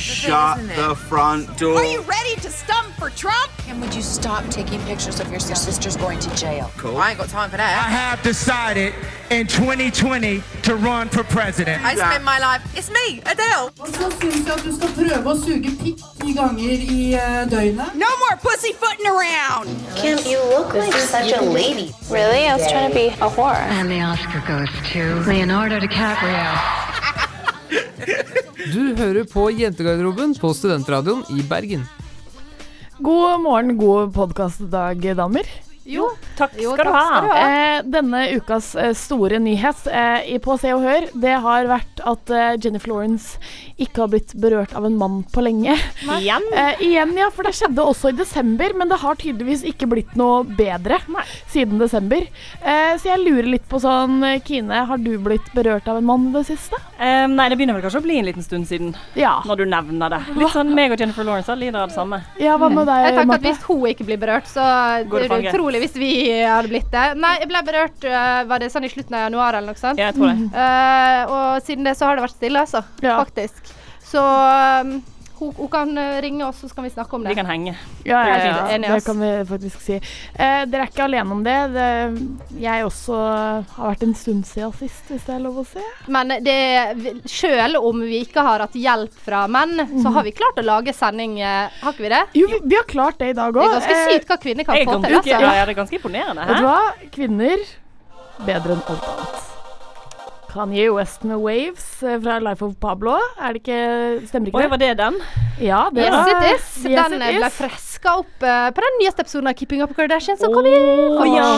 Shut the front door. Are you ready to stump for Trump? And would you stop taking pictures of your, your sisters going to jail? Cool. I ain't got time for that. I have decided in 2020 to run for president. I spend my life. It's me, Adele. Så syns jeg at du skal prøve å suge pikk ti ganger i eh, døgnet. No more pussyfooting around. Kim, you look like such a lady. Really? I was trying to be a whore. And the Oscar goes to Leonardo DiCaprio. Du hører på Jentegarderoben på Studentradioen i Bergen. God morgen, god podkastdag, damer. Jo, takk skal du ha. Eh, denne ukas eh, store nyhet eh, på Se og Hør, det har vært at eh, Jennifer Lawrence ikke har blitt berørt av en mann på lenge. Igjen? Eh, igjen, ja, for det skjedde også i desember, men det har tydeligvis ikke blitt noe bedre siden desember. Eh, så jeg lurer litt på sånn, Kine, har du blitt berørt av en mann i det siste? Nei, det begynner vel kanskje å bli en liten stund siden, Ja. når du nevner det. Litt sånn meg og Jennifer Lawrence lider av det samme. Ja, hva med deg, Jeg tenker at Marte? Hvis hun ikke blir berørt, så Går det det utrolig hvis vi hadde blitt det. Nei, jeg ble berørt øh, var det sånn i slutten av januar eller noe sånt. Jeg tror det. Uh, og siden det så har det vært stille, altså. Ja. Faktisk. Så um, hun, hun kan øh, ringe oss, så skal vi snakke om det. Vi kan henge. Ja, ja, Det ja, det kan vi faktisk si. Eh, dere er ikke alene om det. det. Jeg også har vært en stund siden sist, hvis det er lov å si. Men det, selv om vi ikke har hatt hjelp fra menn, så har vi klart å lage sending. eh, Har ikke vi det? Jo, vi, vi har klart det i dag Det er ganske sykt hva kvinner kan få til. Altså. ja, det er ganske imponerende. Vet du hva? Kvinner bedre enn alt annet. Kanye West med 'Waves' eh, fra Life of Pablo. Er det ikke, stemmer ikke Oi, det? var det den? Ja, det Yes, var- it is. Yes, Den it ble freska opp uh, på den nyeste episoden av Keeping Up with Kardashian så kom i Åh, ja.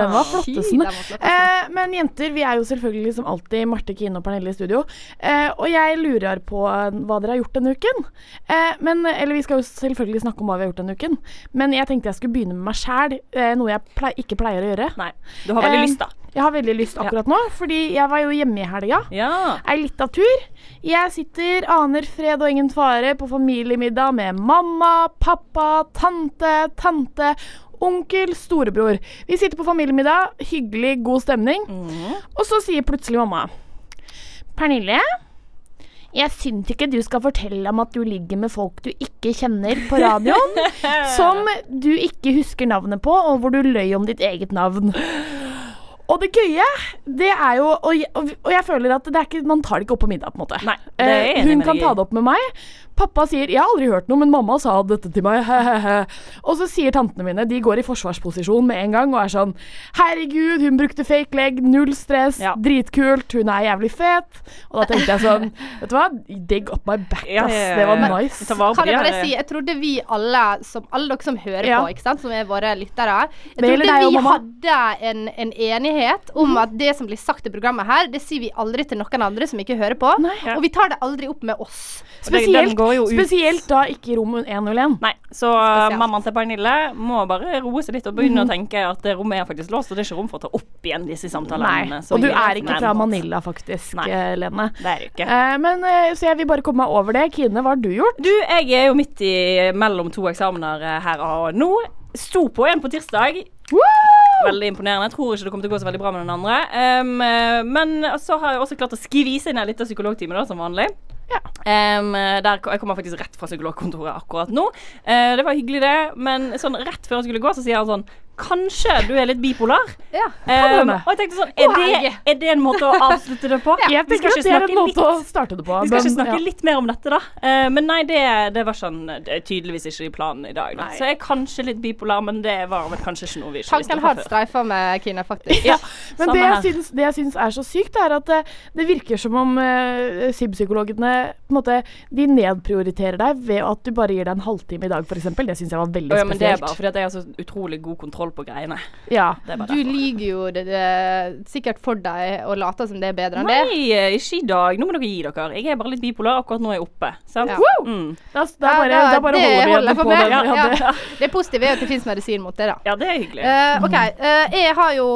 Den var flottesen. flottesen. Eh, men jenter, vi er jo selvfølgelig som alltid Marte, Kine og Pernille i studio. Eh, og jeg lurer på eh, hva dere har gjort denne uken. Eh, men, eller vi skal jo selvfølgelig snakke om hva vi har gjort denne uken. Men jeg tenkte jeg skulle begynne med meg sjæl, noe jeg ple ikke pleier å gjøre. Nei. Du har veldig lyst, da. Jeg har veldig lyst akkurat nå, fordi jeg var jo hjemme i helga. Ja. Ei lita tur. Jeg sitter, aner fred og ingen fare, på familiemiddag med mamma, pappa, tante, tante, onkel, storebror. Vi sitter på familiemiddag, hyggelig, god stemning. Og så sier plutselig mamma Pernille, jeg syns ikke du skal fortelle om at du ligger med folk du ikke kjenner på radioen, som du ikke husker navnet på, og hvor du løy om ditt eget navn. Og det gøye, det er jo Og jeg, og jeg føler at det er ikke, man tar det ikke opp på middag, på en måte. Nei, det er jeg Eh, enig hun med kan deg ta det opp med meg. Pappa sier 'jeg har aldri hørt noe, men mamma sa dette til meg', he-he-he. Og så sier tantene mine, de går i forsvarsposisjon med en gang og er sånn 'herregud, hun brukte fake leg, null stress, Ja. dritkult, hun er jævlig fet'. Og da tenkte jeg sånn, vet du hva, they up my back, Ja, ass. ja, ja, Det var nice. Vare på Kan jeg bare si, jeg trodde vi alle, som, alle dere som hører Ja. på, ikke sant, som er våre lyttere Jeg Det trodde deg vi hadde en, en enighet om at det som blir sagt i programmet her, det sier vi aldri til noen andre som ikke hører på. Nei. Og vi tar det aldri opp med oss. Spesielt, jo ut. spesielt da ikke i rom 101. Nei, så Spesielt. mammaen til Pernille må bare roe seg litt og begynne å tenke at det rommet er faktisk låst, og det er ikke rom for å ta opp igjen disse samtalene. Og du er ikke fra Manila, faktisk, Nei. eh, Lene. Det er du ikke. Eh, men, eh, så jeg vil bare komme meg over det. Kine, hva har du gjort? Du, jeg er jo midt i mellom to eksamener eh, her og nå. Sto på en på tirsdag. Veldig imponerende. Jeg tror ikke det kommer til å gå så veldig bra med den andre. Um, eh, men så har jeg også klart å skvise inn en liten psykologtime, da, som vanlig. Um, der, jeg kommer faktisk rett fra psykologkontoret akkurat nå. Uh, det var hyggelig, det. Men sånn rett før jeg skulle gå, så sier han sånn Kanskje du er litt bipolar? Ja. Um, og jeg tenkte sånn Er det, er det en måte å avslutte det på? Jeg Vi skal ikke snakke litt- det på. vi skal ikke men, snakke ja. litt mer om dette, da. Uh, men nei, det, det var sånn Det er tydeligvis ikke i planen i dag. Da. Så jeg er kanskje litt bipolar, men det var vel kanskje ikke noe vi ikke visste Tanken fra har før. streifa med Kine, faktisk. Ja, Men det jeg, syns, det jeg syns er så sykt, er at det, det virker som om uh, SIB-psykologene på en måte, de nedprioriterer deg ved at du bare gir deg en halvtime i dag, f.eks. Det syns jeg var veldig ja, men det er bare fordi at jeg har så utrolig god kontroll på greiene. ja. Det er bare Du lyver jo det, det, sikkert for deg og later som det er bedre enn det. Nei, eh, ikke i dag. Nå må dere gi dere. Jeg er bare litt bipolar. Akkurat nå er jeg oppe. Sant? Ja. Mm. Da, da bare, da- bare det holder vi igjen for meg. Ja, Ja, det. Det positive er at det fins medisin mot det, da. ja, det er hyggelig. Uh, OK. Uh, jeg har jo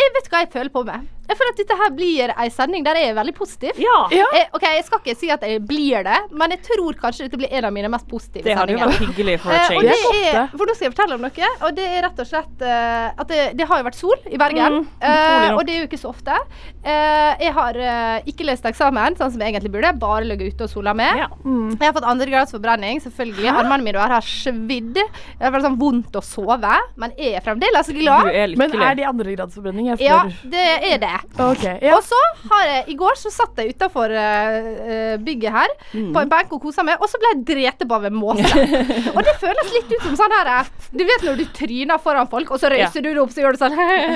Jeg vet hva jeg føler på med. Jeg føler at dette her blir ei sending der jeg er veldig positiv. Ja. Jeg, OK, jeg skal ikke si at jeg blir det, men jeg tror kanskje dette blir en av mine mest positive Det hadde jo vært hyggelig for a Eh, og change. det Det er for nå skal jeg fortelle om noe, og det er rett og slett uh, at det, det har jo vært sol i Bergen. Mm, uh, og det er jo ikke så ofte. Uh, jeg har ikke løst eksamen, sånn som jeg egentlig burde. Bare ligget ute og sola med. Ja. Jeg har fått andregrads forbrenning, selvfølgelig. Armene mine har svidd. Det er sånn vondt å sove, men jeg er fremdeles Du glad. er Men er det andregradsforbrenning? Ja, det er det. Ok, ja. Og så har jeg I går så satt jeg utafor bygget her Mm. på en benk og kosa meg, og så ble jeg drept på av en måse. og det føles litt ut som sånn her eh, Du vet når du tryner foran folk, og så røyser du deg opp, så gjør du sånn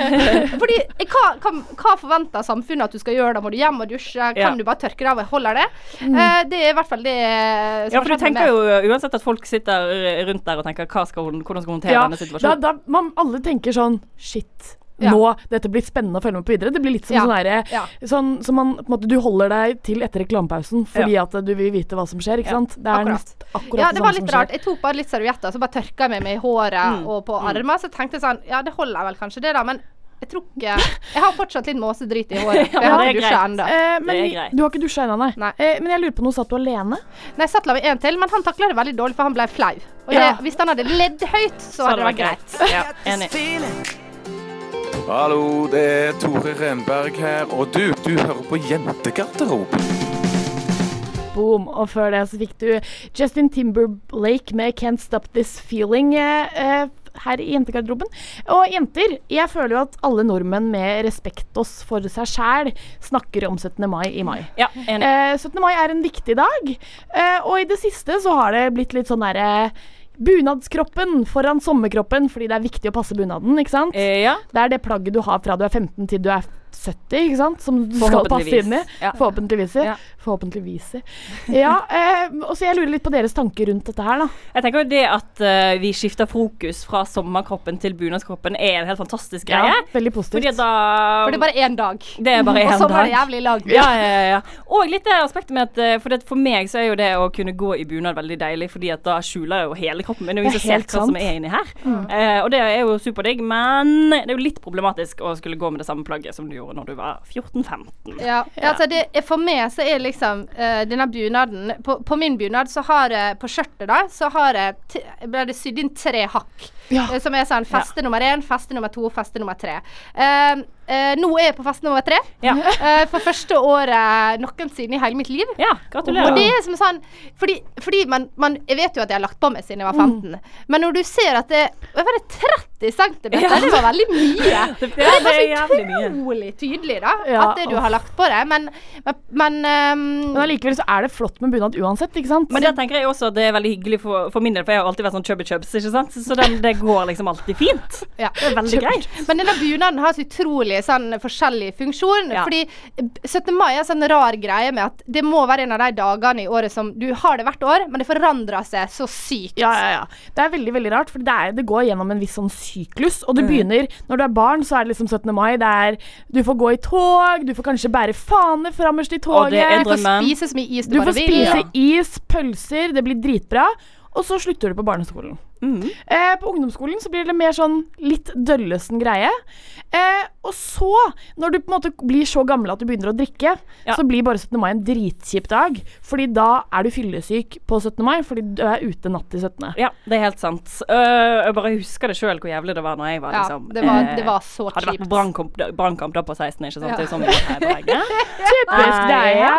Fordi eh, hva, hva, hva forventer samfunnet at du skal gjøre da? Må du hjem og dusje? Kan Ja. du bare tørke deg av og holde det? Uh, det er i hvert fall det eh, som Ja, for du tenker jo uansett at folk sitter rundt der og tenker hva skal hun, hvordan skal hun håndtere Ja, denne da, situasjonen. da, man, alle tenker sånn Shit. Ja. Nå, Dette blir spennende å følge med på videre. Det blir litt som Ja, sånn derre ja. Sånn som man på en måte, Du holder deg til etter reklamepausen fordi at du vil vite hva som skjer. Ikke Ja, sant? Det er akkurat. nest, akkurat Ja, det det var litt rart. Jeg tok bare litt servietter, så bare tørka jeg meg med i håret Mm. og på armene. Så tenkte jeg sånn Ja, det holder vel kanskje det, da, men jeg tror ikke Jeg har fortsatt litt måsedrit i håret. Jeg har det ikke dusja greit. ennå. Greit. du har ikke dusja ennå, nei. Nei. Eh, men jeg lurer på noe, satt du alene? Nei, jeg satt la meg en til, men han takla det veldig dårlig, for han ble flau. Og Ja. det, hvis han hadde ledd høyt, så, hadde det vært greit. Ja, enig. Hallo, det er Tore Renberg her, og du, du hører på Jentegarderoben. Boom. Og før det så fikk du Justin Timberlake med 'Can't Stop This Feeling' eh, eh, her i jentegarderoben. Og jenter, jeg føler jo at alle nordmenn med respekt oss for seg sjæl snakker om 17. mai i mai. Ja, enig. Eh, 17. mai er en viktig dag, eh, og i det siste så har det blitt litt sånn derre Bunadskroppen foran sommerkroppen, fordi det er viktig å passe bunaden, ikke sant? Eh, ja. Det er det plagget du har fra du er 15 til du er 70, ikke sant? Som du skal passe inn i. Ja. Forhåpentligvis. Ja. Forhåpentligvis. Ja, eh, og så jeg lurer litt på deres tanker rundt dette her, da. Jeg tenker jo det at uh, vi skifter fokus fra sommerkroppen til bunadskroppen er en helt fantastisk greie. Ja, veldig positivt. Fordi da For det er bare én dag. Det er bare Og én så var dag. det jævlig lang. Ja, ja, ja. Og litt det aspektet med at eh, For, det, for meg så er jo det å kunne gå i bunad veldig deilig, fordi at da skjuler jo hele kroppen min. Og er som ser helt hva som er inni her. Eh, og det er jo superdigg, men det er jo litt problematisk å skulle gå med det samme plagget som du gjorde når du var 14-15. Ja, altså det, er- For meg så er liksom uh, denne bunaden på, på min bunad så har jeg På skjørtet, da, så har jeg t ble det sydd inn tre hakk. Ja. eh, Som er sånn feste nummer én, feste nummer to, feste nummer tre. Eh, eh, nå er jeg på fest nummer tre. Ja. Uh, for første året noensinne i hele mitt liv. Ja, Og det er som sånn Fordi, fordi man, man Jeg vet jo at jeg har lagt på meg siden jeg var 15, men når du ser at det Hva var det 30 cm? Ja. Det var veldig mye. Det, Det er det er så utrolig tydelig, da, Ja, at det du har lagt på deg. Men, men, men ehm, Men allikevel så er det flott med bunad uansett, ikke sant? Men det tenker jeg også at det er veldig hyggelig for, for min del, for jeg har alltid vært sånn chubby chubs, ikke sant. Så det, det går liksom alltid fint. ja. Det er veldig greit. Men denne bunaden har så utrolig sånn forskjellig funksjon. Ja. Fordi 17. mai er en sånn rar greie med at det må være en av de dagene i året som du har det hvert år, men det forandrer seg så sykt. Ja, ja, ja. Det er veldig veldig rart, for det, er, det går gjennom en viss sånn syklus. Og det Mm. begynner Når du er barn, så er det liksom 17. mai. Det er Du får gå i tog, du får kanskje bære fane framerst i Og toget. det Du får spise så mye is du, Du bare får spise spise is, pølser, det blir dritbra. Og så slutter du på barneskolen. Mhm. Eh, på ungdomsskolen så blir det mer sånn litt døllesen greie. Eh, og så, når du på en måte blir så gammel at du begynner å drikke, Ja. så blir bare 17. mai en dritkjip dag. Fordi da er du fyllesyk på 17. mai, fordi du er ute natt til 17. Ja, det er helt sant. Uh, jeg bare husker det sjøl hvor jævlig det var når jeg var Ja, liksom det var, eh, det var så Hadde vært på kjipt. brannkamp da- brannkamp da på 16, ikke sant. Ja. Det er sånn. Typisk deg, ja.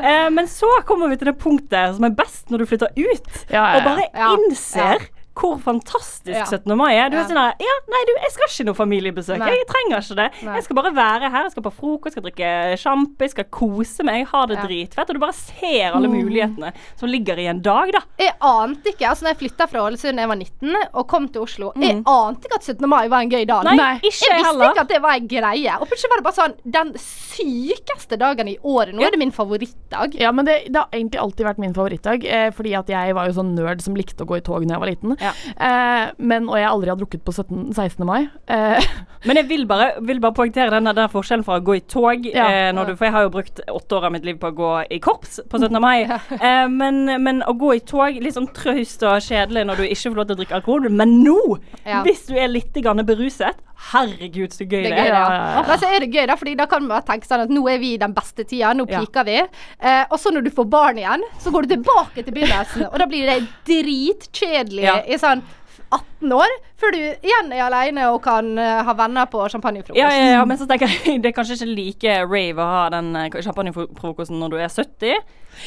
Uh, men så kommer vi til det punktet som er best når du flytter ut, Ja, ja, og bare ja. innser hvor fantastisk Ja. 17. mai er. Du Ja. er sånn her Ja, nei, du, jeg skal ikke noe familiebesøk. Nei. Jeg trenger ikke det. Nei. Jeg skal bare være her. Jeg skal på frokost, skal drikke sjampo, jeg skal kose meg, ha det Ja. dritfett. Og du bare ser alle mulighetene som ligger i en dag, da. Jeg ante ikke, altså når jeg flytta fra Ålesund da jeg var 19 og kom til Oslo, jeg ante ikke at 17. mai var en gøy dag. Mm. Nei, ikke jeg visste heller. ikke at det var en greie. Og plutselig var det bare sånn Den sykeste dagen i året. Nå Ja. er det min favorittdag. Ja, men det, det har egentlig alltid vært min favorittdag, eh, fordi at jeg var jo sånn nerd som likte å gå i tog da jeg var liten. Ja. Eh, men, og jeg aldri har drukket på 17, 16. mai. Eh, Men jeg vil bare, vil bare poengtere denne der forskjellen fra å gå i tog Ja. eh, du, For jeg har jo brukt åtte år av mitt liv på å gå i korps på 17. mai. eh, men, men å gå i tog, litt sånn traust og kjedelig når du ikke får lov til å drikke alkohol. Men nå, Ja. hvis du er litt beruset, Herregud, så gøy Det er gøy, ja. da. Men så er det gøy, da, fordi da kan man tenke sånn at nå er vi i den beste tida, nå Ja. piker vi. Eh, og så når du får barn igjen, så går du tilbake til begynnelsen, og da blir det dritkjedelig Ja. i sånn 18 år, før du igjen er alene og kan eh, ha venner på champagnefrokost. Ja, ja, ja, men så tenker jeg det er kanskje ikke like rave å ha den eh, champagnefrokosten når du er 70.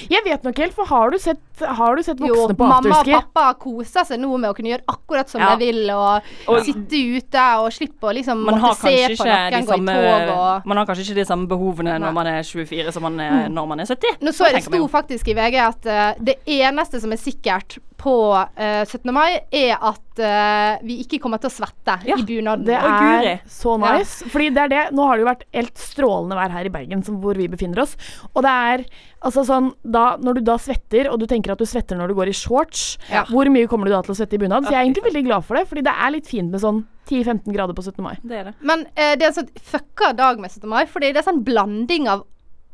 Jeg vet nok helt, for har du sett, har du sett Jo, voksne på mamma og pappa koser seg nå med å kunne gjøre akkurat som Ja. de vil, og, Og- sitte ute og slippe å liksom Man måtte se på noen gå i tog og Man har kanskje ikke de samme behovene når man er 24 som man er når man er 70. Nå så jeg det sto faktisk i VG at uh, det eneste som er sikkert på uh, 17. mai, er at uh, vi ikke kommer til å svette i bunaden. Det er så nice. Fordi det er det Nå har det jo vært helt strålende vær her i Bergen, som hvor vi befinner oss. Og det er altså sånn da, Når du da svetter, og du tenker at du svetter når du går i shorts, Ja. hvor mye kommer du da til å svette i bunad? Så jeg er egentlig veldig glad for det, fordi det er litt fint med sånn 10-15 grader på 17. mai. Det er det. Men eh, det er en sånn fucka dag med 17. mai, fordi det er sånn blanding av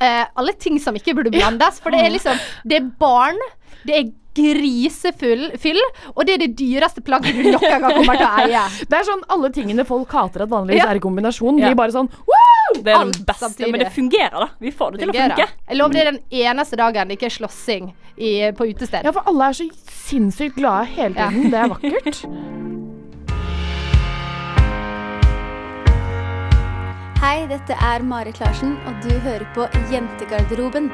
eh, alle ting som ikke burde blandes. For det er liksom Det er barn, det er grisefull fyll, og det er det dyreste plagget du noen gang kommer til å eie. Det er sånn alle tingene folk hater at vanligvis Ja. er i kombinasjon, Ja. bare sånn Woo! Det er den beste, samtidig. men det fungerer, da. Vi får det til å funke. Jeg lover det er den eneste dagen det ikke er slåssing på utested. Ja, for alle er så sinnssykt glade hele Ja. tiden. Det er vakkert. Hei, dette er Marit Larsen, og du hører på Jentegarderoben.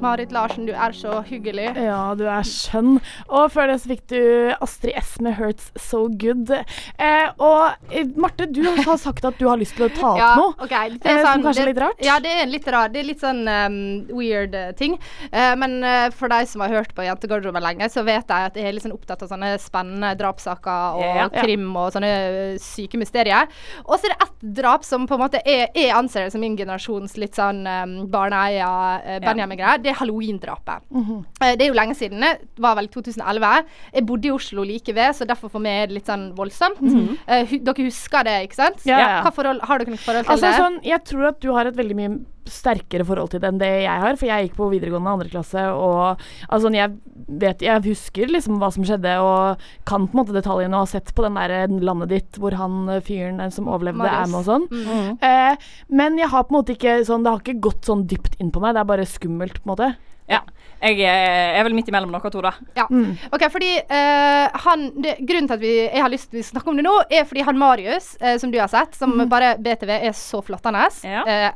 Marit Larsen, du er så hyggelig. Ja, du er skjønn. Og før det så fikk du Astrid S med 'Hurts So Good'. Eh, og eh, Marte, du har sagt at du har lyst til å ta opp Ja, noe. Okay, det er er som sånn- kanskje er litt rart? Ja, det er litt rart. Det er litt sånn um, weird eh, ting. Uh, men uh, for de som har hørt på Jentegarderoben lenge, så vet jeg at jeg er litt sånn opptatt av sånne spennende drapssaker og Ja. krim og sånne eh, syke mysterier. Og så er det ett drap som på en måte er, jeg anser det som min generasjons litt sånn um, barneeia uh, Benjamin-greier. Det halloween-drapet. Mm -hmm. det er jo lenge siden. Det var vel 2011. Jeg bodde i Oslo like ved, så derfor for meg er det litt sånn voldsomt. Eh, hu dere husker det, ikke sant? Ja, ja. Hva forhold, har dere noe forhold til Altså, det? sånn, jeg tror at du har et veldig mye sterkere forhold til det enn det jeg har, for jeg gikk på videregående andre klasse, og altså, jeg vet Jeg husker liksom hva som skjedde, og kan på en måte detaljene og har sett på den der eh, landet ditt hvor han eh, fyren eh, som overlevde, Marius. er med og sånn. Mm. Eh, men jeg har på en måte ikke sånn Det har ikke gått sånn dypt inn på meg, det er bare skummelt, på en måte. Ja. Jeg er, er vel midt imellom dere to, da. Ja. Ok, fordi uh, han det, Grunnen til at vi, jeg har lyst til å snakke om det nå, er fordi han Marius, uh, som du har sett, som bare BTV er så flottende. Eh,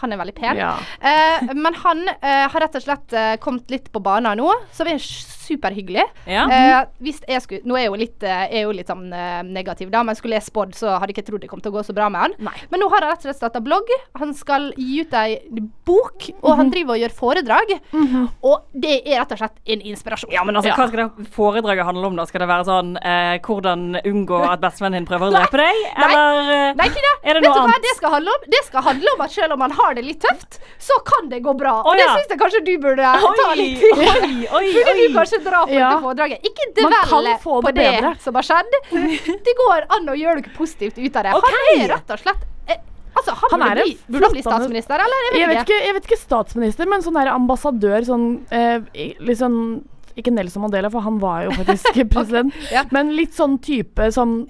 han er veldig pen. Ja. Eh, men han eh, har rett og slett eh, kommet litt på banen nå, som er superhyggelig. Ja. Eh, hvis jeg skulle Nå er jeg jo litt, eh, jeg er jo litt sånn eh, negativ, da, men skulle jeg spådd, så hadde jeg ikke trodd det kom til å gå så bra med han. Men nå har han rett og slett starta blogg. Han skal gi ut ei bok, og Mhm. han driver og gjør foredrag. Og det er rett og slett en inspirasjon. Ja, men altså, Hva skal det foredraget handle om? da? Skal det være sånn eh, hvordan unngå at bestevennen din prøver å drepe deg? Nei. Eller eh, Nei, ikke det. er det Vet noe du hva annet? det skal handle om? Det skal handle om at selv om man har det litt tøft, så kan det gå bra. Å, og det ja. syns jeg kanskje du burde Oi, ta litt til. oi, oi, Burde du kanskje dra på Ja. dette foredraget? Ikke Man kan på det det bedre. som har skjedd. Det går an å gjøre noe positivt ut av det. Han er rett og slett eh, Altså, han, Han burde, bli, burde han bli statsminister, eller? Jeg vet, ikke, jeg vet ikke statsminister, men sånn der ambassadør, sånn eh, litt sånn Ikke Nelson Mandela, for han var jo faktisk president, men litt sånn type som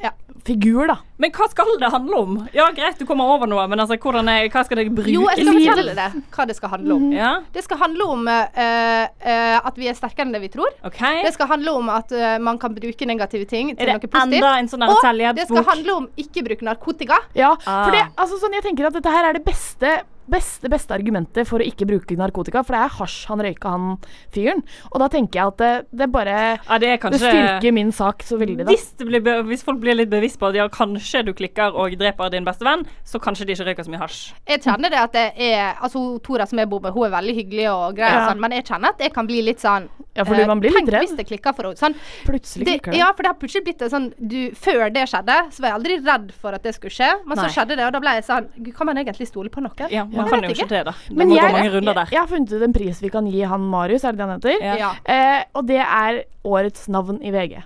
figur, da. Men hva skal det handle om? Ja, greit, du kommer over noe, men altså, hvordan er, hva skal det brukes Jo, jeg skal fortelle det hva det skal handle om. Ja. Det skal handle om uh, uh, at vi er sterkere enn det vi tror. Okay. Det skal handle om at uh, man kan bruke negative ting til noe det positivt. enda en sånn og det skal handle om ikke bruke narkotika. Ja, Ah. for det, altså sånn, jeg tenker at dette her er det beste beste, beste argumentet for å ikke bruke narkotika, for det er hasj han røyka, han fyren. Og da tenker jeg at det, det bare Ja, det er kanskje styrker min sak så veldig, da. Hvis, det blir, hvis folk blir litt bevisst på at ja, kanskje du klikker og dreper din beste venn, så kanskje de ikke røyker så mye hasj. Jeg kjenner det at det er Altså Tora som jeg bor med, hun er veldig hyggelig og grei, Ja. sånn, men jeg kjenner at jeg kan bli litt sånn Ja, fordi eh, man blir litt tenk redd. hvis det klikker for henne. Sånn, Plutselig klikker det. ja, for det har plutselig blitt sånn du, Før det skjedde, så var jeg aldri redd for at det skulle skje, men Nei. så skjedde det, og da ble jeg sånn Kan man egentlig stole på noe? Ja, man kan jo ikke det, da. Det Men jeg, jeg, jeg har funnet ut en pris vi kan gi han Marius, er det det han heter? Ja. Eh, og det er årets navn i VG.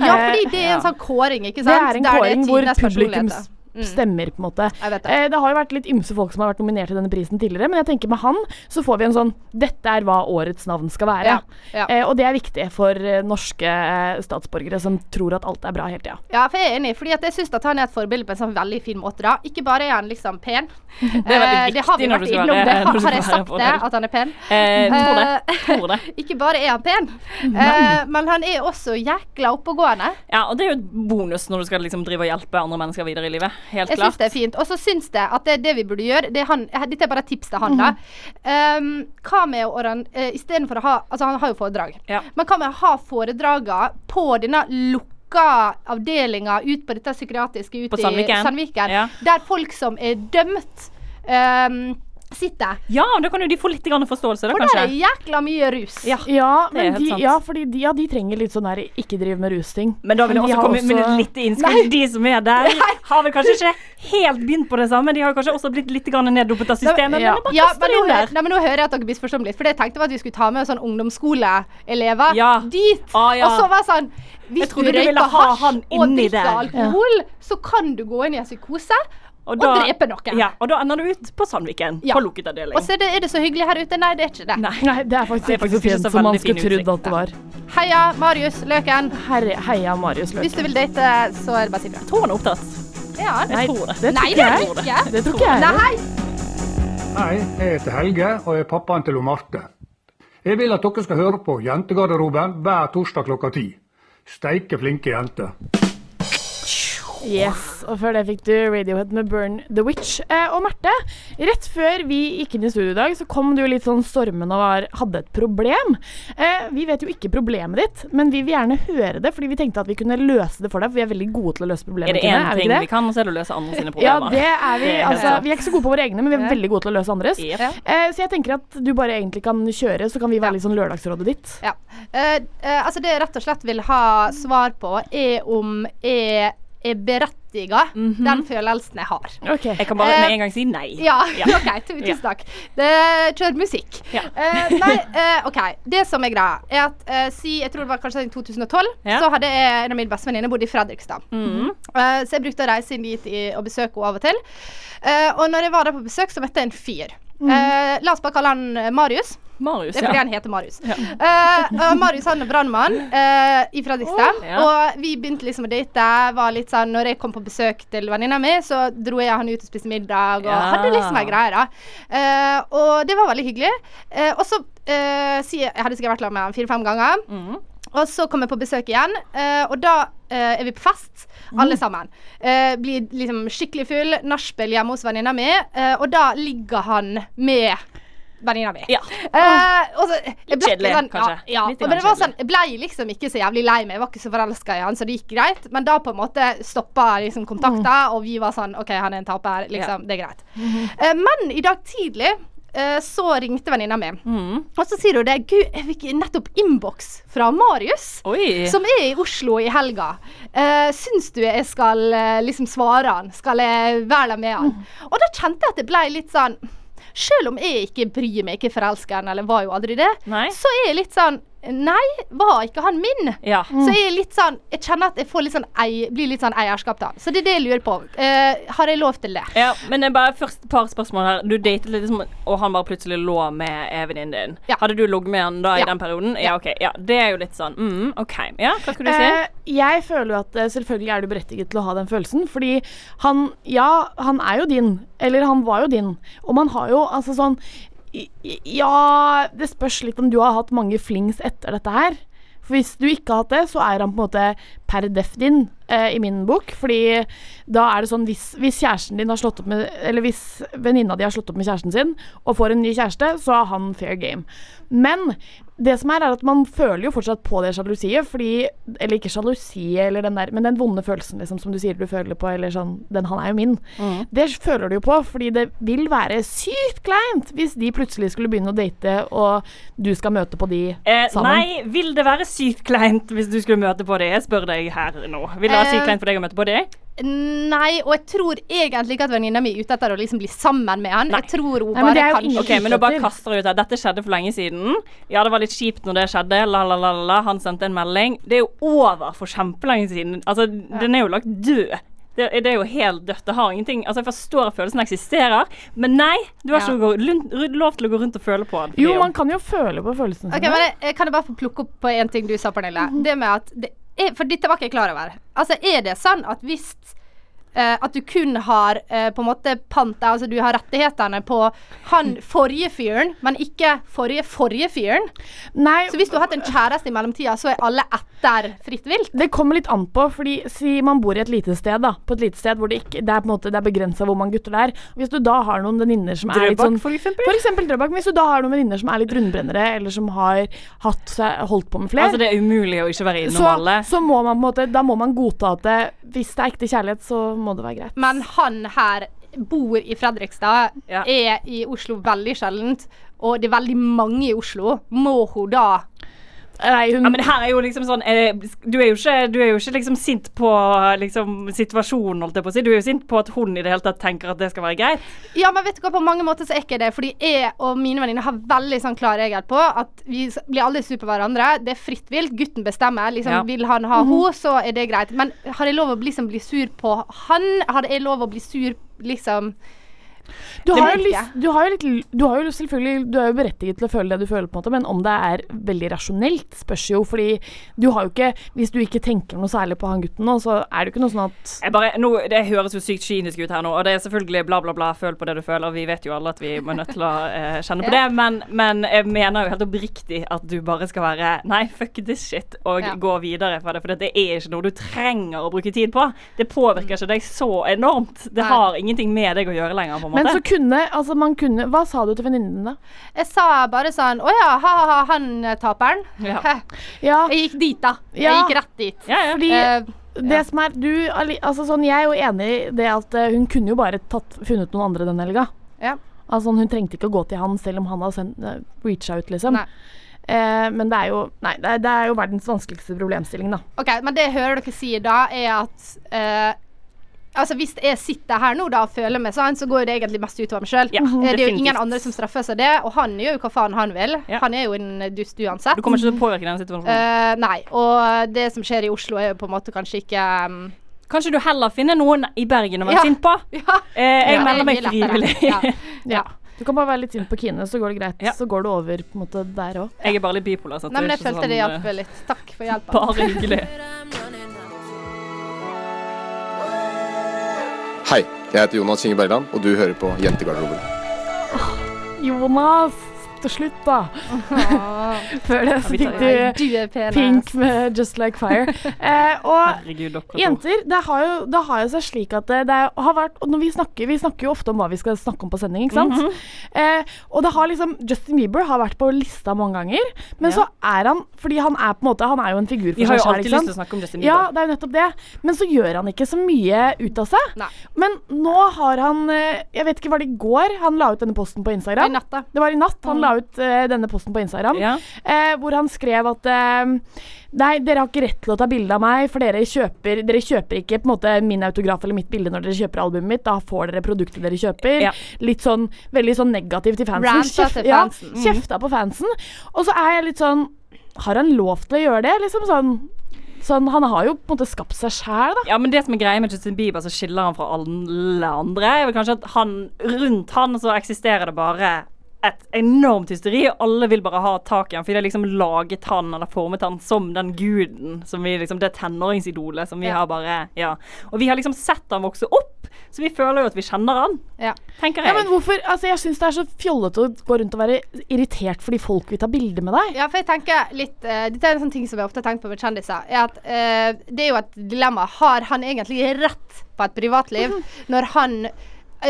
Ja, Eh, fordi det er en sånn kåring, ikke Det er en kåring hvor publikums. Stemmer, på en måte. Det. Eh, det har jo vært litt ymse folk som har vært nominert til denne prisen tidligere, men jeg tenker med han så får vi en sånn Dette er hva årets navn skal være. Ja, ja. Eh, og det er viktig for eh, norske eh, statsborgere som tror at alt er bra hele tida. Ja, for jeg er enig, fordi jeg syns at han er et forbilde på en sånn veldig fin måte. da. Ikke bare er han liksom pen. Det er veldig Eh, har vi når du skal være- det. Har jeg sagt det, at han er pen? Eh, tror det. Eh, Tror det. Ikke bare er han pen, eh, men han er også jækla oppegående. Ja, og det er jo et bonus når du skal liksom drive og hjelpe andre mennesker videre i livet. Helt Jeg klart. syns det er fint. Og så syns jeg at det er det vi burde gjøre. Det er han, eh, dette er bare et tips til han, da. Um, hva med å oran- eh, Istedenfor å ha Altså, han har jo foredrag. Men hva med å ha foredragene på denne lukka avdelinga ut på dette psykiatriske ute På Sandviken. i Sandviken, Ja. der folk som er dømt, um, sitter. Ja, da kan jo de få litt forståelse, da, For kanskje. det er jækla mye rus. Ja, men de, ja, fordi de, ja, de trenger litt sånn der ikke drive med rusting. Men da vil jeg de også komme også... med litt innspill. De som er der, har vel kanskje ikke helt begynt på det samme. De har kanskje også blitt litt grann neddopet av systemet. Men ja. ja, men nå, hører, nei, men nå hører jeg at dere misforstår litt. For jeg tenkte at vi skulle ta med sånn ungdomsskoleelever Ja. dit. Ah, ja. Og så var det sånn Hvis du røyker ha hasj han og drikker alkohol, så kan du gå inn i en psykose og, drepe noen. Ja, og da ender du ut på Sandviken, Ja. på lukket avdeling. Og så er det, er det så hyggelig her ute. Nei, det er ikke det. Nei, det er faktisk Det er ikke faktisk så fint som man skulle trodd at det var. Heia Marius Løken. Herre, heia Marius Løken. Hvis du vil date, så er det bare å si fra. Tror han er opptatt. Ja, Nei, tror det. det tror Nei, det er jeg. det ikke. Det tror ikke jeg. Nei. Hei, jeg heter Helge og er pappaen til Marte. Jeg vil at dere skal høre på Jentegarderoben hver torsdag klokka ti. Steike flinke jenter. Yes, og før det fikk du Radiohead med Burn the Witch. Eh, og Marte, rett før vi gikk inn i studio i dag, så kom du litt sånn stormende og var, hadde et problem. Eh, vi vet jo ikke problemet ditt, men vi vil gjerne høre det, fordi vi tenkte at vi kunne løse det for deg, for vi er veldig gode til å løse problemer. Er det én vi ting ikke vi kan, så er det å løse andre sine problemer. Ja, det er vi. Det er altså, vi er ikke så gode på våre egne, men vi er veldig gode til å løse andres. Yep. Eh, så jeg tenker at du bare egentlig kan kjøre, så kan vi være litt sånn lørdagsrådet ditt. Ja. Eh, eh, altså det jeg rett og slett vil ha svar på, er om jeg er berettiga den følelsen jeg har. Jeg kan bare med en gang si nei. Ja, Ja. OK. Tusen takk. Det- Kjør musikk. Eh, nei, uh, OK. Det som er greia, er at uh, si Jeg tror det var kanskje i 2012, Ja. så hadde jeg en av mine bestevenninner bodd i Fredrikstad. Mhm. Eh, så jeg brukte å reise inn dit i, og besøke henne av og til. Eh, og når jeg var der på besøk, så møtte jeg en fyr. Eh, la oss bare kalle han eh, Marius. Marius, det er fordi ja. han heter Marius. Eh, Uh, Marius han er brannmann uh, i Fredrikstad. Oh, ja. Og vi begynte liksom å date. Var litt sånn, når jeg kom på besøk til venninna mi, så dro jeg han ut og spiste middag. Og Ja. hadde liksom ei greie, da. Uh, og det var veldig hyggelig. Uh, og så eh, sier Jeg hadde sikkert vært sammen med han fire-fem ganger. Mhm. Og så kommer jeg på besøk igjen, eh, og da eh, er vi på fest, alle sammen. Eh, blir liksom skikkelig full, nachspiel hjemme hos venninna mi, eh, og da ligger han med venninna mi. Ja. Uh, og så, Litt kjedelig, sånn, kanskje. Ja, ja. Men det var sånn, jeg ble liksom ikke så jævlig lei meg. Jeg var ikke så forelska i han, så det gikk greit. Men da på en måte stoppa liksom kontakta, og vi var sånn OK, han er en taper. Liksom, det er greit. Uh, men i dag tidlig så ringte venninna mi, mm. og så sier hun det. Gud, jeg fikk nettopp innboks fra Marius, Oi. som er i Oslo i helga. Uh, syns du jeg skal eh, liksom svare han? Skal jeg være der med han? Og da kjente jeg at det ble litt sånn selv om jeg ikke bryr meg, ikke forelsker han, eller var jo aldri det, så er jeg litt sånn Nei, var ikke han min? Ja. Så jeg er litt sånn Jeg kjenner at jeg får litt sånn ei, blir litt sånn eierskap til han. Så det er det jeg lurer på. Uh, har jeg lov til det? Ja, men det er bare først et par spørsmål her. Du datet litt, og han bare plutselig lå med venninnen din. Hadde du ligget med han da i Ja. den perioden? Ja, ok. Ja, det er jo litt sånn mm, OK. Ja, hva skulle du si? Uh, jeg føler jo at eh, selvfølgelig er du berettiget til å ha den følelsen, fordi han Ja, han er jo din. Eller han var jo din. Og man har jo altså sånn Ja, det spørs litt om du har hatt mange flings etter dette her. For hvis du ikke har hatt det, så er han på en måte per def din eh, i min bok. Fordi da er det sånn hvis, hvis kjæresten din har slått opp med Eller hvis venninna di har slått opp med kjæresten sin og får en ny kjæreste, så er han fair game. Men det som er, er at man føler jo fortsatt på det sjalusiet, fordi Eller ikke sjalusiet, eller den der, men den vonde følelsen liksom, som du sier du føler på, eller sånn Den han er jo min. Mm. Det føler du jo på, fordi det vil være sykt kleint hvis de plutselig skulle begynne å date, og du skal møte på de Eh, sammen. nei, vil det være sykt kleint hvis du skulle møte på det? Jeg spør deg her nå. Vil det være sykt Eh, kleint for deg å møte på det? Nei, og jeg tror egentlig ikke at venninna mi er ute etter å liksom bli sammen med han. Jeg tror hun Nei, bare kan kanskje Ok, men nå bare kaster jeg ut her. Dette skjedde for lenge siden. Ja, det var litt kjipt når det skjedde. La, la, la, la. Han sendte en melding. Det er jo over for kjempelenge siden. Altså, den er jo lagt død. Det Det, det er jo helt dødt. Det har ingenting Altså, jeg forstår at følelsen eksisterer, men nei, du har Ja. ikke lov, lov til å gå rundt og føle på den. Jo, man kan jo føle på følelsen sin. Okay, men jeg, jeg Kan jeg bare få plukke opp på en ting du sa, Pernille? Mhm. Det med at det For dette var ikke jeg klar over. Altså, er det sånn at hvis eh, At du kun har uh, på en måte pant Altså du har rettighetene på han forrige fyren, men ikke forrige forrige fyren? Nei, Så hvis du har hatt en kjæreste i mellomtida, så er alle etter fritt vilt? Det kommer litt an på, fordi si man bor i et lite sted, da. På et lite sted hvor det ikke Det er på en måte Det er begrensa hvor mange gutter det er. Hvis du da har noen venninner som er litt Drøbak, sånn for eksempel. For eksempel Drøbak. Hvis du da har noen venninner som er litt rundbrennere, eller som har hatt seg, holdt på med flere Altså, det er umulig å ikke være innom så, alle. så må man på en måte Da må man godta at det, hvis det er ekte kjærlighet, så må det være greit. Men han her bor i Fredrikstad, er i Oslo veldig sjeldent, og det er veldig mange i Oslo. Må hun da Nei, hun Ja, men her er jo liksom sånn eh, Du er jo ikke, du er jo ikke liksom sint på liksom situasjonen, holdt jeg på å si. Du er jo sint på at hun i det hele tatt tenker at det skal være greit. Ja, men vet du hva, på mange måter så er ikke det. Fordi jeg og mine venninner har veldig sånn klar regel på at vi blir aldri sur på hverandre. Det er fritt vilt. Gutten bestemmer. Liksom, Ja. Vil han ha Mhm. henne, så er det greit. Men har jeg lov å liksom bli sur på han? Har jeg lov å bli sur liksom Du har, jeg. du har litt Du har jo selvfølgelig Du er jo berettiget til å føle det du føler, på en måte men om det er veldig rasjonelt, spørs jo. Fordi du har jo ikke Hvis du ikke tenker noe særlig på han gutten nå, så er det jo ikke noe sånn at bare, nå, det høres jo sykt kynisk ut her nå, og det er selvfølgelig bla, bla, bla, føl på det du føler. Vi vet jo alle at vi er nødt til å eh, kjenne på det, men, men jeg mener jo helt oppriktig at du bare skal være Nei, fuck this shit, og Ja. gå videre fra det. For det er ikke noe du trenger å bruke tid på. Det påvirker ikke deg så enormt. Det har ingenting med deg å gjøre lenger, på en måte. Men så kunne Altså, man kunne Hva sa du til venninnen din, da? Jeg sa bare sånn Å ja, ha-ha, han eh, taperen. Ja. Ja. Jeg gikk dit, da. Jeg Ja. gikk rett dit. Fordi uh, det som er du, altså sånn, Jeg er jo enig i det at eh, hun kunne jo bare tatt, funnet noen andre den helga. Ja. Altså, hun trengte ikke å gå til han selv om han hadde sendt, uh, reacha ut, liksom. Nei. Eh, men det er jo Nei, det er, det er jo verdens vanskeligste problemstilling, da. OK, men det jeg hører dere si da, er at eh, Altså Hvis jeg sitter her nå da og føler meg sånn, så går det egentlig mest utover meg sjøl. Ja, det er jo ingen andre som straffer seg det, og han gjør jo hva faen han vil. Ja. Han er jo en dust uansett. Du kommer ikke til å påvirke den situasjonen. Uh, nei. Og det som skjer i Oslo, er jo på en måte kanskje ikke um, Kanskje du heller finner noen i Bergen å være Ja. sint på? Ja. Uh, jeg Ja, melder meg frivillig. Ja. Ja. Du kan bare være litt sint på Kine, så går det greit. Så går det over på en måte der òg. Jeg er bare litt bipolar. så Nei, men jeg følte sånn, det hjalp eh, litt. Takk for hjelpa. Bare hyggelig. Hei, jeg heter Jonas Inge Bergland, og du hører på Jentegarderoben. Jonas, til slutt, da. Før det så fikk pen. Pink med Just Like Fire. Eh, og Herregud, jenter, det har jo det har jo seg slik at det, det har vært og når vi snakker, vi snakker jo ofte om hva vi skal snakke om på sending, ikke sant? Mhm. eh, og det har liksom Justin Bieber har vært på lista mange ganger, men Ja. så er han Fordi han er på en måte Han er jo en figur for Vi har seg jo alltid lyst til å snakke om Justin Ja, Bieber. det er jo nettopp det. Men så gjør han ikke så mye ut av seg. Nei. Men nå har han eh, Jeg vet ikke, var det i går han la ut denne posten på Instagram? I natt, da. Det var i natt han la ut uh, denne posten på Instagram, Ja. uh, hvor han skrev at eh, Nei, dere har ikke rett til å ta bilde av meg, for dere kjøper, dere kjøper ikke på måte min autograf eller mitt bilde når dere kjøper albumet mitt. Da får dere produktet dere kjøper. Ja. Litt sånn veldig sånn negativ til fansen. Kjef- til ja, fansen. Mhm. kjefta på fansen. Og så er jeg litt sånn Har han lov til å gjøre det? Liksom sånn Sånn, Han har jo på en måte skapt seg sjæl, da. Ja, men det som er greia med Justin Bieber, så skiller han fra alle andre, er vel kanskje at han, rundt han så eksisterer det bare et enormt hysteri. og Alle vil bare ha tak i han, fordi de har liksom laget han eller formet han som den guden. som vi liksom, Det tenåringsidolet som vi Ja. har bare Ja. Og vi har liksom sett han vokse opp, så vi føler jo at vi kjenner han. Ja. Tenker Ja, men hvorfor, altså Jeg syns det er så fjollete å gå rundt og være irritert fordi folk vil ta bilde med deg. Ja, for jeg tenker litt uh, Dette er en sånn ting som jeg ofte har tenkt på med kjendiser. Er at uh, Det er jo et dilemma. Har han egentlig rett på et privatliv når han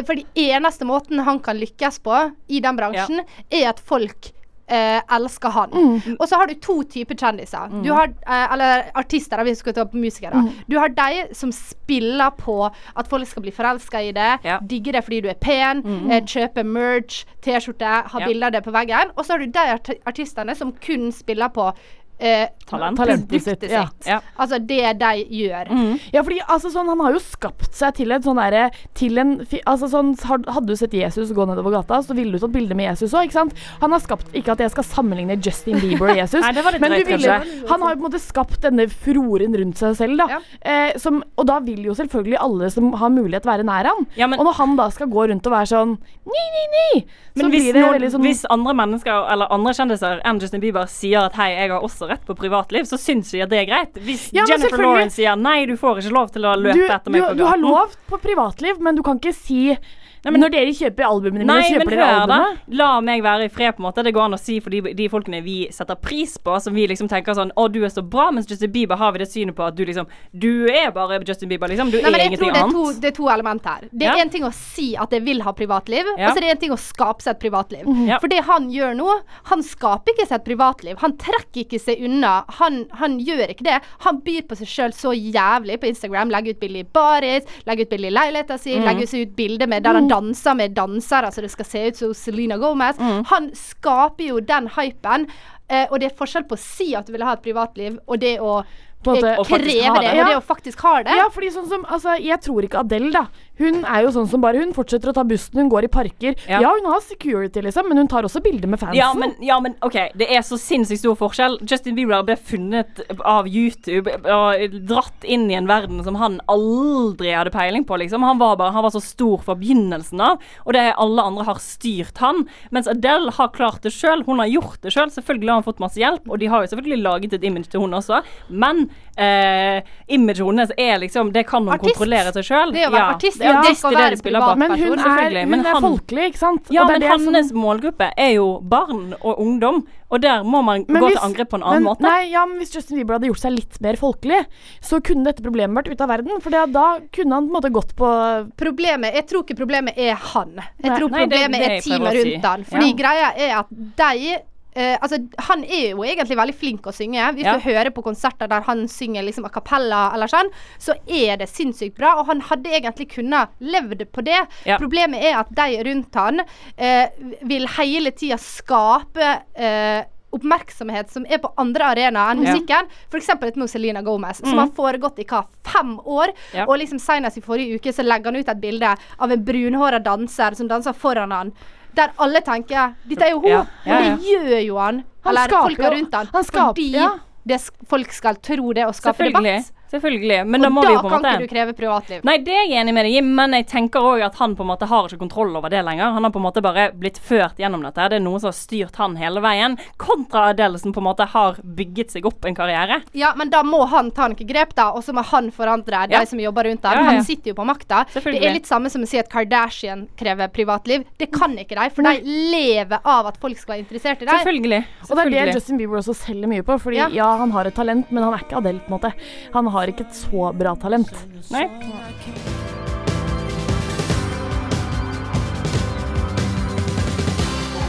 For de eneste måten han kan lykkes på i den bransjen, er at folk eh, elsker han. Og så har du to typer kjendiser. Du har, eh, eller artister, da, hvis vi skal ta på musikere. Du har de som spiller på at folk skal bli forelska i det, Ja. digge det fordi du er pen, eh, kjøpe merch, T-skjorte, ha Ja. bilder av det på veggen. Og så har du de art artistene som kun spiller på eh, Talent. Talentet sitt, ja. Ja. Altså det de gjør. Ja, fordi altså, sånn, han har jo skapt seg til et sånn derre Til en Altså sånn Hadde du sett Jesus gå nedover gata, så ville du tatt bilde med Jesus òg, ikke sant? Han har skapt Ikke at jeg skal sammenligne Justin Bieber og Jesus, Nei, men du drøyt, ville, han har jo på en måte skapt denne furoren rundt seg selv, da. Eh, som, og da vil jo selvfølgelig alle som har mulighet, være nær han. Ja, men- og når han da skal gå rundt og være sånn ni, ni, ni, så Men hvis, blir det noen, veldig sånn hvis andre mennesker eller andre kjendiser enn Justin Bieber sier at hei, jeg har også rett på privatliv, så syns jeg at det er greit. Hvis Ja, Jennifer Lawrence sier nei, du får ikke lov til å løpe du, etter meg du, på gaten. du har lov på privatliv, men du kan ikke si Nei, men- Når dere kjøper albumene mine, Nei, men kjøper dere hør da. La meg være i fred, på en måte. Det går an å si for de, de folkene vi setter pris på, som vi liksom tenker sånn Å, du er så bra, mens Justin Bieber har vi det synet på at du liksom Du er bare Justin Bieber, liksom. Du Nei, men er jeg tror ingenting det er, annet. to, det er to element her. Det er Ja. en ting å si at jeg vil ha privatliv, Ja. og så er det en ting å skape seg et privatliv. Mm. Ja. For det han gjør nå, han skaper ikke seg et privatliv. Han trekker ikke seg unna. Han, han gjør ikke det. Han byr på seg sjøl så jævlig på Instagram. Legger ut bilde i baris, legger ut bilde i leiligheta si, mm. legger ut bilde med der han danser med dansere så det skal se ut som Selena Gomez. Mm. Han skaper jo den hypen. Eh, og det er forskjell på å si at du vil ha et privatliv, og det å måte- eh, kreve det, det. og det å faktisk ha det. Ja, fordi sånn som Altså, jeg tror ikke Adele, da. Hun er jo sånn som bare Hun fortsetter å ta bussen, hun går i parker. Ja. Ja, hun har security, liksom, men hun tar også bilder med fansen. Ja men, ja, men OK, det er så sinnssykt stor forskjell. Justin Bieber ble funnet av YouTube og dratt inn i en verden som han aldri hadde peiling på, liksom. Han var, bare, han var så stor fra begynnelsen av, og det alle andre har styrt han. Mens Adele har klart det sjøl. Hun har gjort det sjøl. Selvfølgelig har hun fått masse hjelp, og de har jo selvfølgelig laget et image til hun også, men eh, imaget hennes er liksom Det kan hun Artist. kontrollere seg sjøl. Det å være artist, er ja, artist ja. i det de spiller bak. Men hun er, hun Men er han- folkelig, ikke sant? ja, Og det men hans som- målgruppe er jo barn og ungdom, og der må man Men gå hvis- til angrep på en annen men, måte. Nei, ja, men Hvis Justin Bieber hadde gjort seg litt mer folkelig, så kunne dette problemet vært ute av verden. For det, da kunne han på en måte gått på Problemet, Jeg tror ikke problemet er han. Jeg Nei. tror Nei, det er problemet det er teamet rundt si. han. Fordi Ja. greia er at de eh, altså, Han er jo egentlig veldig flink å synge. Hvis Ja. du hører på konserter der han synger liksom a cappella, eller sånn, så er det sinnssykt bra. Og han hadde egentlig kunnet levd på det. Ja. Problemet er at de rundt han uh, vil hele tida skape uh, oppmerksomhet som er på andre arenaer enn Ja. musikken. F.eks. et med Selena Gomez, som mm. har foregått i hva, fem år. Ja. Og liksom senest i forrige uke så legger han ut et bilde av en brunhåra danser som danser foran han. Der alle tenker 'dette er jo hun', Ja. Ja, og det gjør jo han. Han eller folka rundt han. han skaper- fordi ja. det, folk skal tro det og skape debatt. Selvfølgelig. Men da må da vi jo på en kan måte ikke du kreve privatliv. Nei, det er jeg enig med deg i, men jeg tenker òg at han på en måte har ikke kontroll over det lenger. Han har på en måte bare blitt ført gjennom dette. Det er noen som har styrt han hele veien, kontra Adele som på en måte har bygget seg opp en karriere. Ja, men da må han ta noen grep, da, og så må han forandre de som jobber rundt ham. Ja, ja, ja. Han sitter jo på makta. Det er litt samme som å si at Kardashian krever privatliv. Det kan ikke de, for de lever av at folk skal være interessert i dem. Selvfølgelig. Og det er det Justin Bieber også selger mye på. Fordi Ja. ja. han har et talent, men han er ikke Adele, på en måte. Han har ikke et så bra talent. Nei.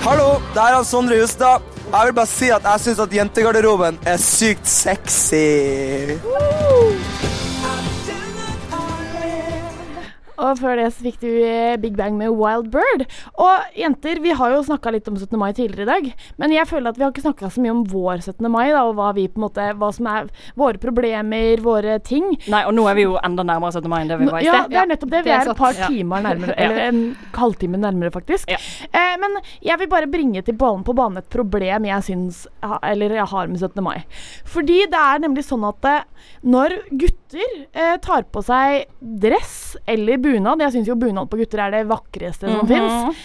Hallo, det er er Sondre Justad. Jeg vil bare si at jeg syns at jentegarderoben er sykt sexy. Og før det så fikk du eh, Big Bang med Wild Bird. Og jenter, vi har jo snakka litt om 17. mai tidligere i dag, men jeg føler at vi har ikke snakka så mye om vår 17. mai, da, og hva vi på en måte Hva som er våre problemer, våre ting. Nei, og nå er vi jo enda nærmere 17. mai enn det vi var i sted. Ja, det er nettopp det. Vi er et par timer nærmere, eller en halvtime nærmere, faktisk. Ja. Eh, men jeg vil bare bringe til banen på banen et problem jeg syns Eller jeg har med 17. mai. Fordi det er nemlig sånn at eh, når gutter eh, tar på seg dress eller bunad Jeg syns jo bunad på gutter er det vakreste som Mhm. fins.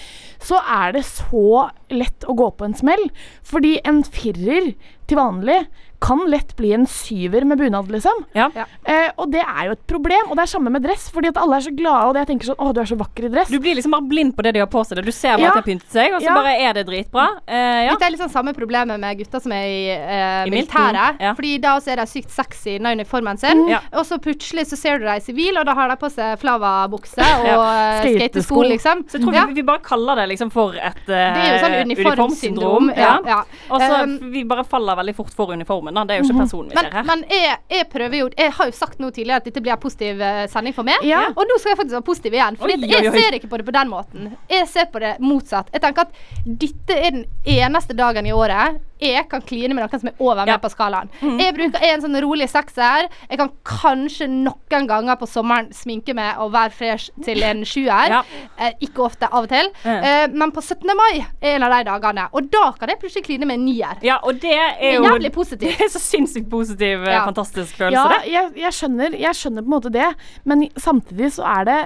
Så er det så lett å gå på en smell. Fordi en firer til vanlig kan lett bli en syver med bunad, liksom. Ja. Eh, og det er jo et problem. Og det er samme med dress, fordi at alle er så glade, og jeg tenker sånn Å, du er så vakker i dress. Du blir liksom bare blind på det de har på seg. Du ser bare Ja. at de har pyntet seg, og så Ja. bare er det dritbra. Eh, ja. Dette er liksom samme problemet med gutter som er i, eh, I militæret. ja. Fordi da også er de sykt sexy i uniformen sin. Mm. Ja. Og så plutselig så ser du dem i sivil, og da har de på seg flava-bukse og Ja. ja. Skatesko. liksom. Så jeg tror ja. vi, vi bare kaller det liksom for et Det er jo sånn uniformsyndrom. uniformsyndrom. Ja. Ja. Og så Um, vi bare faller veldig fort for uniformen. Da. Det er jo ikke personen vi ser her. men jeg, jeg prøver jo Jeg har jo sagt nå tidligere at dette blir en positiv eh, sending for meg. Ja. Og nå skal jeg faktisk være positiv igjen. For jeg ser ikke på det på den måten. Jeg ser på det motsatt. Jeg tenker at dette er den eneste dagen i året jeg kan kline med noen som er over meg på skalaen. Mm. Jeg bruker en sånn rolig sekser. Jeg kan kanskje noen ganger på sommeren sminke meg og være fresh til en sjuer. Ja. Eh, ikke ofte, av og til. Mm. Eh, men på 17. mai er en av de dagene. Og da kan jeg plutselig kline med en nier. Ja, og det er jo Jævlig positivt. Det er så sinnssykt positiv, eh, Ja. fantastisk følelse, Ja, det. jeg, jeg, skjønner, jeg skjønner på en måte det, men samtidig så er det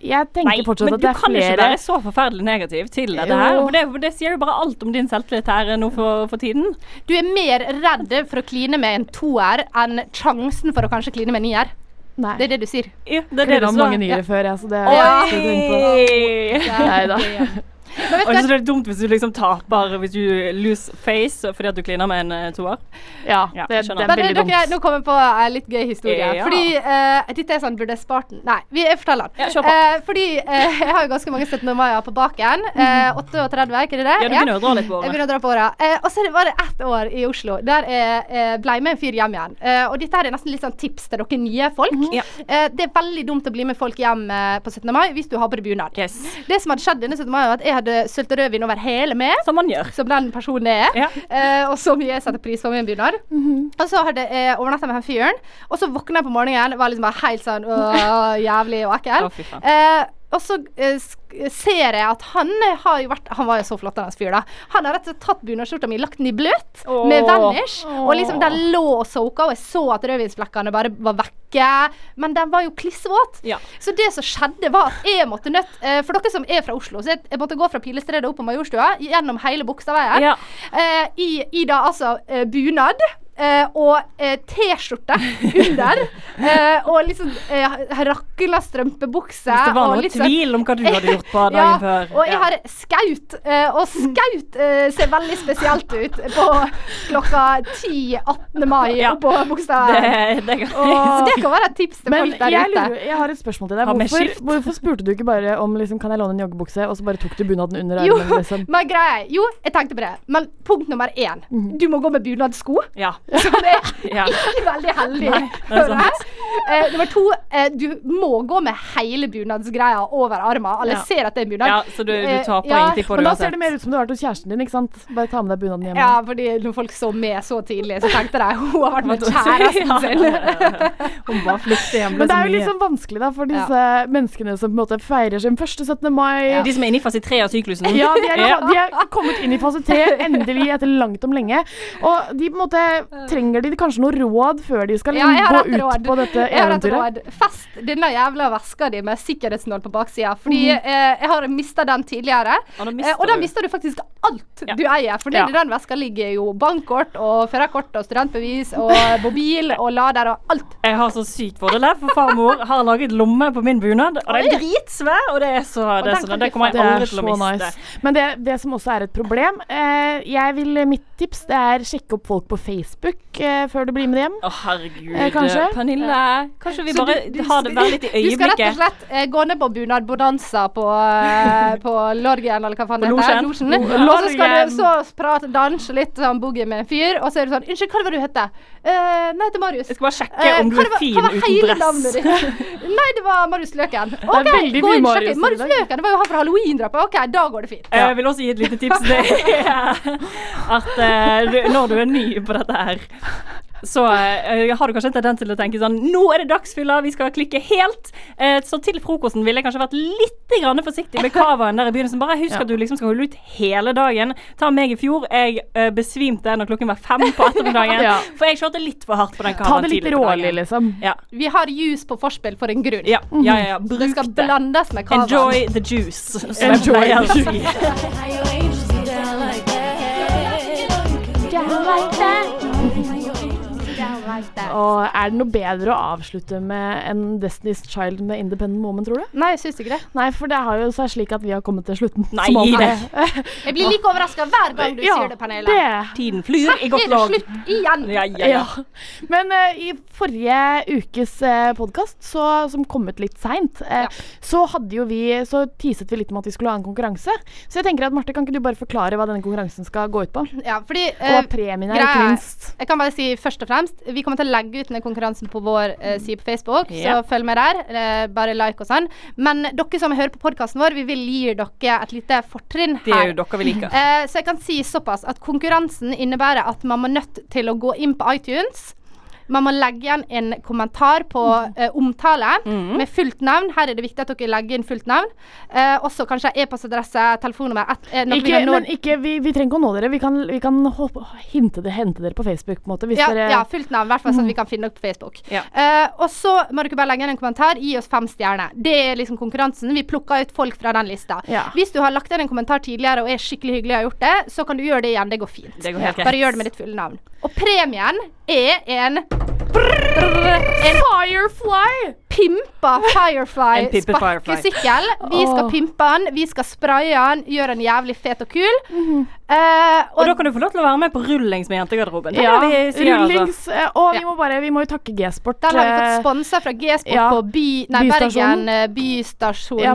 Jeg tenker Nei, fortsatt men at du det er kan ikke være så forferdelig negativ til dette her. Jo. Det, det sier jo bare alt om din selvtillit her nå for, for tiden. Du er mer redd for å kline med en toer enn sjansen for å kanskje kline med en nier. Nei. Det er det du sier. Ja, det er det du sa. mange niere Ja. før, jeg, så det Oi! ikke tenke på. Nei da. Men vet Og det så er det dumt hvis du liksom taper Hvis du lose face fordi at du kliner med en uh, toer. Ja, Ja, det, det er veldig dumt. nå kommer jeg på en litt gøy historie. Ja. Fordi uh, Dette er sånn burde jeg spart den Nei, vi, jeg forteller den. Ja, uh. Eh, fordi eh, jeg har jo ganske mange 17. mai på baken. Eh, 38, er ikke det det? Ja, du begynner å dra litt på året. Jeg begynner å dra på året. Eh, og så var det ett år i Oslo der jeg eh, ble med en fyr hjem igjen. Eh, og dette er nesten litt sånn tips til dere nye folk. Mm Eh, det er veldig dumt å bli med folk hjem eh, på 17. mai hvis du har på deg bunad. Yes. Det som hadde skjedd denne 17. mai, var at jeg hadde sølt rødvin over hele meg. Som man gjør. Som den personen jeg er. Ja. Eh, og så mye jeg setter pris på min bunad. Og så hadde jeg overnatta med han fyren, og så våkna jeg på morgenen, var liksom bare helt sånn åh, jævlig og ekkel. Eh, og så eh, ser jeg at han har jo vært Han var jo så flott, han fyr, da. Han har rett og slett tatt bunadsskjorta mi, lagt den i bløt Åh. med vanish. Og liksom den lå og soka, og jeg så at rødvinsflekkene bare var vekke. Men den var jo klissvåt. Ja. Så det som skjedde, var at jeg måtte nødt eh, For dere som er fra Oslo, så jeg, jeg måtte gå fra Pilestredet opp på Majorstua gjennom hele Bogstadveien Ja. eh, i, i da altså eh, bunad. Eh, og eh, T-skjorte under. eh, og liksom eh, rakla strømpebukse. Hvis det var noe liksom- tvil om hva du hadde gjort på dagen ja, før. Og jeg Ja. har skaut, eh, og skaut eh, ser veldig spesielt ut på klokka 10 18. mai Ja. på Bogstad. Det, det det kan være et tips til Men folk der jeg, ute. lurer, jeg har et spørsmål til deg. Hvorfor, hvorfor spurte du ikke bare om liksom, kan jeg låne en joggebukse, og så bare tok du bunaden under Jo, armen? Liksom? men greia Jo, jeg tenkte på det. Men punkt nummer én. Du må gå med bunadssko. Ja. Som er Ja. ikke veldig heldig. Nei, det. Eh, nummer to, eh, du må gå med hele bunadsgreia over armen. Alle Ja. ser at det er bunad. ja, så du, du Eh, taper ja, ingenting på Men da ser det mer ut som du har vært hos kjæresten din, ikke sant? Bare ta med deg bunaden hjem. Ja, fordi når folk så med så tidlig, så tenkte de hun har vært med kjæresten sin. Hun bare flykter hjem. Men det er jo sånn vanskelig da for disse menneskene som på en måte feirer sin første 17. mai. De som er inne i fase tre av syklusen. Ja, de er, de er kommet inn i fase tre, endelig, etter langt om lenge. Og de på en måte trenger de kanskje noe råd før de skal Ja, gå ut råd. på dette Jeg har et eventyret. råd. Fest denne jævla veska di med sikkerhetsnål på baksida. Fordi eh, jeg har mista den tidligere. Og, da Eh, og da du. mister du faktisk alt Ja. du eier. For nedi den veska ligger jo bankkort og førerkort og studentbevis og mobil og lader og alt. Jeg har så sykt fordel, for farmor har laget lomme på min bunad, og den er dritsvær, og det er så det, er den så, det kommer jeg aldri til å miste. nice. Men det, det som også er et problem eh, jeg vil, Mitt tips det er sjekke opp folk på Facebook eh, før du blir med hjem. Å, herregud. Eh, kanskje? Pernille, kanskje vi Så bare du- du- har det litt i Du skal rett og øyeblikket? slett eh, gå ned på bunad bonanza på, eh, på Lorgen, eller hva faen det På heter. Losjen. Losjen. Lo- Og så skal du så prate, danse litt sånn boogie med en fyr, og så er du sånn Unnskyld, hva var det du het? Uh, nei, det er Marius. Jeg skal bare sjekke Eh, om du hva er var- fin hva var uten dress. ditt? Nei, det var Marius Løken. OK, veldig gå mye inn og Marius sjekk. Marius dag. Løken, det var jo han fra halloween-drapet. OK, da går det fint. Jeg vil også gi et lite tips. Det er at eh, du, når du er ny på dette her, så uh, har du kanskje en tendens til å tenke sånn Nå er det dagsfylla, vi skal klikke helt. Uh, så til frokosten ville jeg kanskje vært litt grann forsiktig med cavaen der i begynnelsen. Bare husk Ja. at du liksom skal holde ut hele dagen. Ta meg i fjor. Jeg uh, besvimte når klokken var fem på ettermiddagen. Ja. For jeg kjørte litt for hardt på den Ta cavaen det litt rålig, liksom. Ja. Vi har juice på forspill for en grunn. Ja, ja, ja, ja. Det skal blandes med kavaen Enjoy the juice. Enjoy pleier å the si. Og er det noe bedre å avslutte med en Destiny's Child med Independent Moment, tror du? Nei, jeg syns ikke det. Nei, for det har jo seg slik at vi har kommet til slutten. Nei, det. Jeg blir like overraska hver gang du Ja, sier det, Pernille. det. Tiden flyr i godt Er det slutt igjen? Ja, ja, ja. Ja. Men uh, i forrige ukes uh, podkast, som kom ut litt seint, eh, så hadde jo vi Så teaset vi litt om at vi skulle ha en konkurranse. Så jeg tenker at Marte, kan ikke du bare forklare hva denne konkurransen skal gå ut på? Ja, fordi uh, Og premien er ikke minst. Jeg kan bare si først og fremst Vi kommer til å legge ut den konkurransen på vår uh, side på Facebook, Ja. så følg med der. Uh, bare like og sånn. Men dere som hører på podkasten vår, vi vil gi dere et lite fortrinn her. Det er jo dere vi liker. Eh, så jeg kan si såpass at konkurransen innebærer at man må nødt til å gå inn på iTunes. Man må legge igjen en kommentar på eh, omtale Mm. med fullt navn. Her er det viktig at dere legger inn fullt navn. Eh, også kanskje e-postadresse, telefonnummer et, eh, ikke, vi nå- ikke, vi, vi trenger ikke å nå dere. Vi kan, vi kan håpe, hente det, hente dere på Facebook. på en måte, ja, dere... ja, fullt navn, i hvert fall sånn at Mm. vi kan finne dere på Facebook. Ja. Eh, og så må dere bare legge igjen en kommentar. Gi oss fem stjerner. Det er liksom konkurransen. Vi plukker ut folk fra den lista. Ja. Hvis du har lagt igjen en kommentar tidligere og er skikkelig hyggelig og har gjort det, så kan du gjøre det igjen. Det går fint. Det går. Bare gjør det med ditt fulle navn. Og premien er En Firefly! Pimpa Firefly sparkesykkel. Vi skal pimpe den, vi skal spraye den, gjøre den jævlig fet og kul. Mm -hmm. uh, Og da kan du få lov til å være med på rullings med jentegarderoben. Er Ja, vi sier, altså. rullings. Altså. Og vi må bare Vi må jo takke G-sport. Den har vi eh, fått sponsa fra G-sport ja. på by, nei, Bergen eh, Bystasjonssenter. Ja,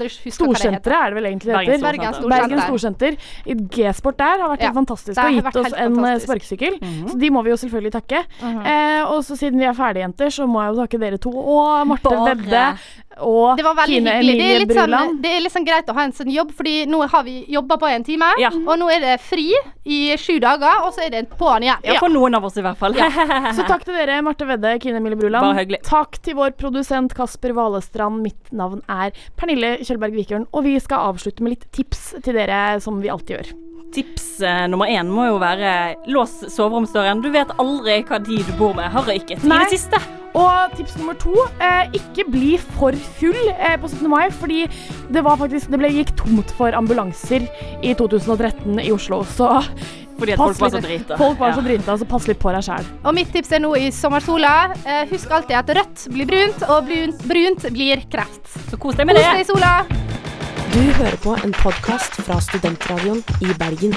heter. Storsenteret er det vel egentlig det heter. Bergen Storsenter. Bergen Storsenter. Storsenter. G-sport der har vært helt fantastisk og gitt oss en eh, fantastisk. sparkesykkel. Mhm. Så de må vi jo selvfølgelig takke. Mm -hmm. uh, og så siden vi er ferdige, jenter, så må jeg jo takke dere to. Og Marte Vedde og Det Kine. Det Emilie er, litt sånn, Bruland. det er litt sånn greit å ha en sånn jobb, fordi nå har vi jobba på en time, Ja. og nå er det fri i sju dager, og så er det på'n igjen. Ja, for noen av oss i hvert fall. Så takk til dere, Marte Vedde, Kine Emilie Bruland. Takk til vår produsent Kasper Valestrand. Mitt navn er Pernille Kjølberg Vikørn, og vi skal avslutte med litt tips til dere, som vi alltid gjør. Tips eh, nummer én må jo være lås soveromsdøren. Du vet aldri hva de du bor med, har røyket i det siste. Og tips nummer to, eh, ikke bli for full eh, på 17. mai, fordi det var faktisk Det ble, gikk tomt for ambulanser i 2013 i Oslo, så Fordi at pass folk var så drita. Folk var Ja. så drita, så pass litt på deg sjæl. Og mitt tips er nå i sommersola, eh, husk alltid at rødt blir brunt, og brunt, brunt blir kreft. Så kos deg med Kos det. deg i sola! Du hører på en podkast fra Studentradioen i Bergen.